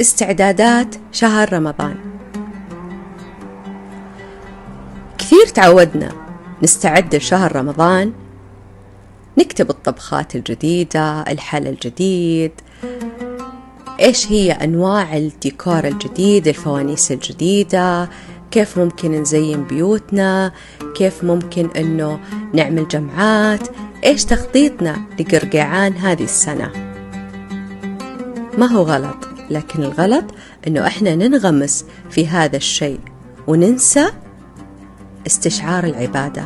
استعدادات شهر رمضان. كثير تعودنا نستعد لشهر رمضان نكتب الطبخات الجديدة الحل الجديد إيش هي أنواع الديكور الجديد الفوانيس الجديدة كيف ممكن نزين بيوتنا كيف ممكن أنه نعمل جمعات إيش تخطيطنا لقرقعان هذه السنة. ما هو غلط. لكن الغلط أنه إحنا ننغمس في هذا الشيء وننسى استشعار العبادة.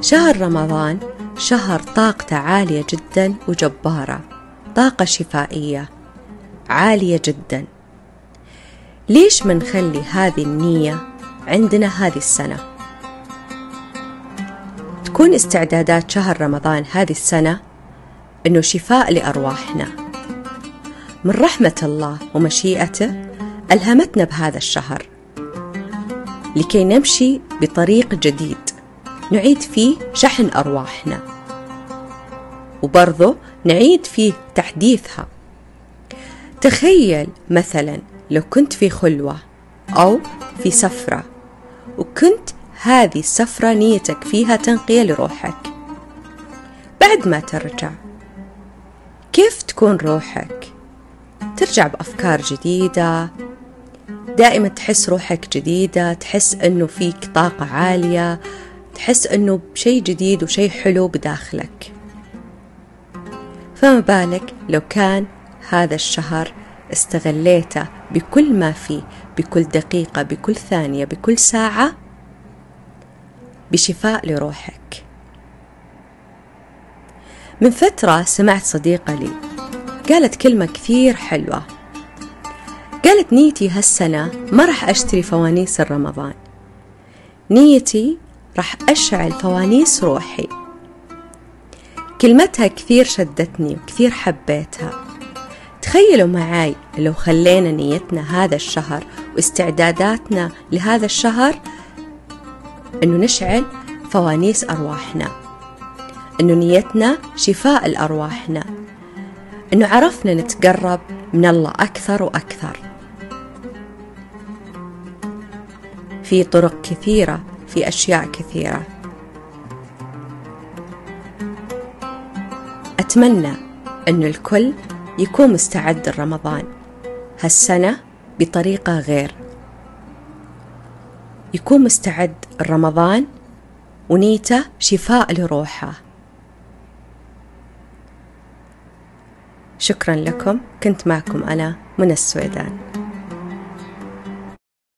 شهر رمضان شهر طاقته عالية جدا وجبارة طاقة شفائية عالية جدا. ليش منخلي هذه النية عندنا هذه السنة؟ تكون استعدادات شهر رمضان هذه السنة إنه شفاء لأرواحنا. من رحمة الله ومشيئته ألهمتنا بهذا الشهر. لكي نمشي بطريق جديد نعيد فيه شحن أرواحنا. وبرضه نعيد فيه تحديثها. تخيل مثلا لو كنت في خلوة أو في سفرة وكنت هذه السفرة نيتك فيها تنقية لروحك. بعد ما ترجع كيف تكون روحك؟ ترجع بأفكار جديدة. دائما تحس روحك جديدة تحس أنه فيك طاقة عالية تحس أنه بشيء جديد وشيء حلو بداخلك. فما بالك لو كان هذا الشهر استغليته بكل ما فيه بكل دقيقة بكل ثانية بكل ساعة؟ بشفاء لروحك. من فترة سمعت صديقة لي قالت كلمة كثير حلوة. قالت نيتي هالسنة ما راح أشتري فوانيس رمضان نيتي راح أشعل فوانيس روحي. كلمتها كثير شدتني وكثير حبيتها. تخيلوا معاي لو خلينا نيتنا هذا الشهر واستعداداتنا لهذا الشهر إنه نشعل فوانيس أرواحنا. إنه نيتنا شفاء لارواحنا إنه عرفنا نتقرب من الله أكثر وأكثر. في طرق كثيرة في أشياء كثيرة. أتمنى انه الكل يكون مستعد لرمضان. هالسنة بطريقة غير. يكون مستعد رمضان ونيته شفاء لروحه. شكرا لكم. كنت معكم أنا من السويدان.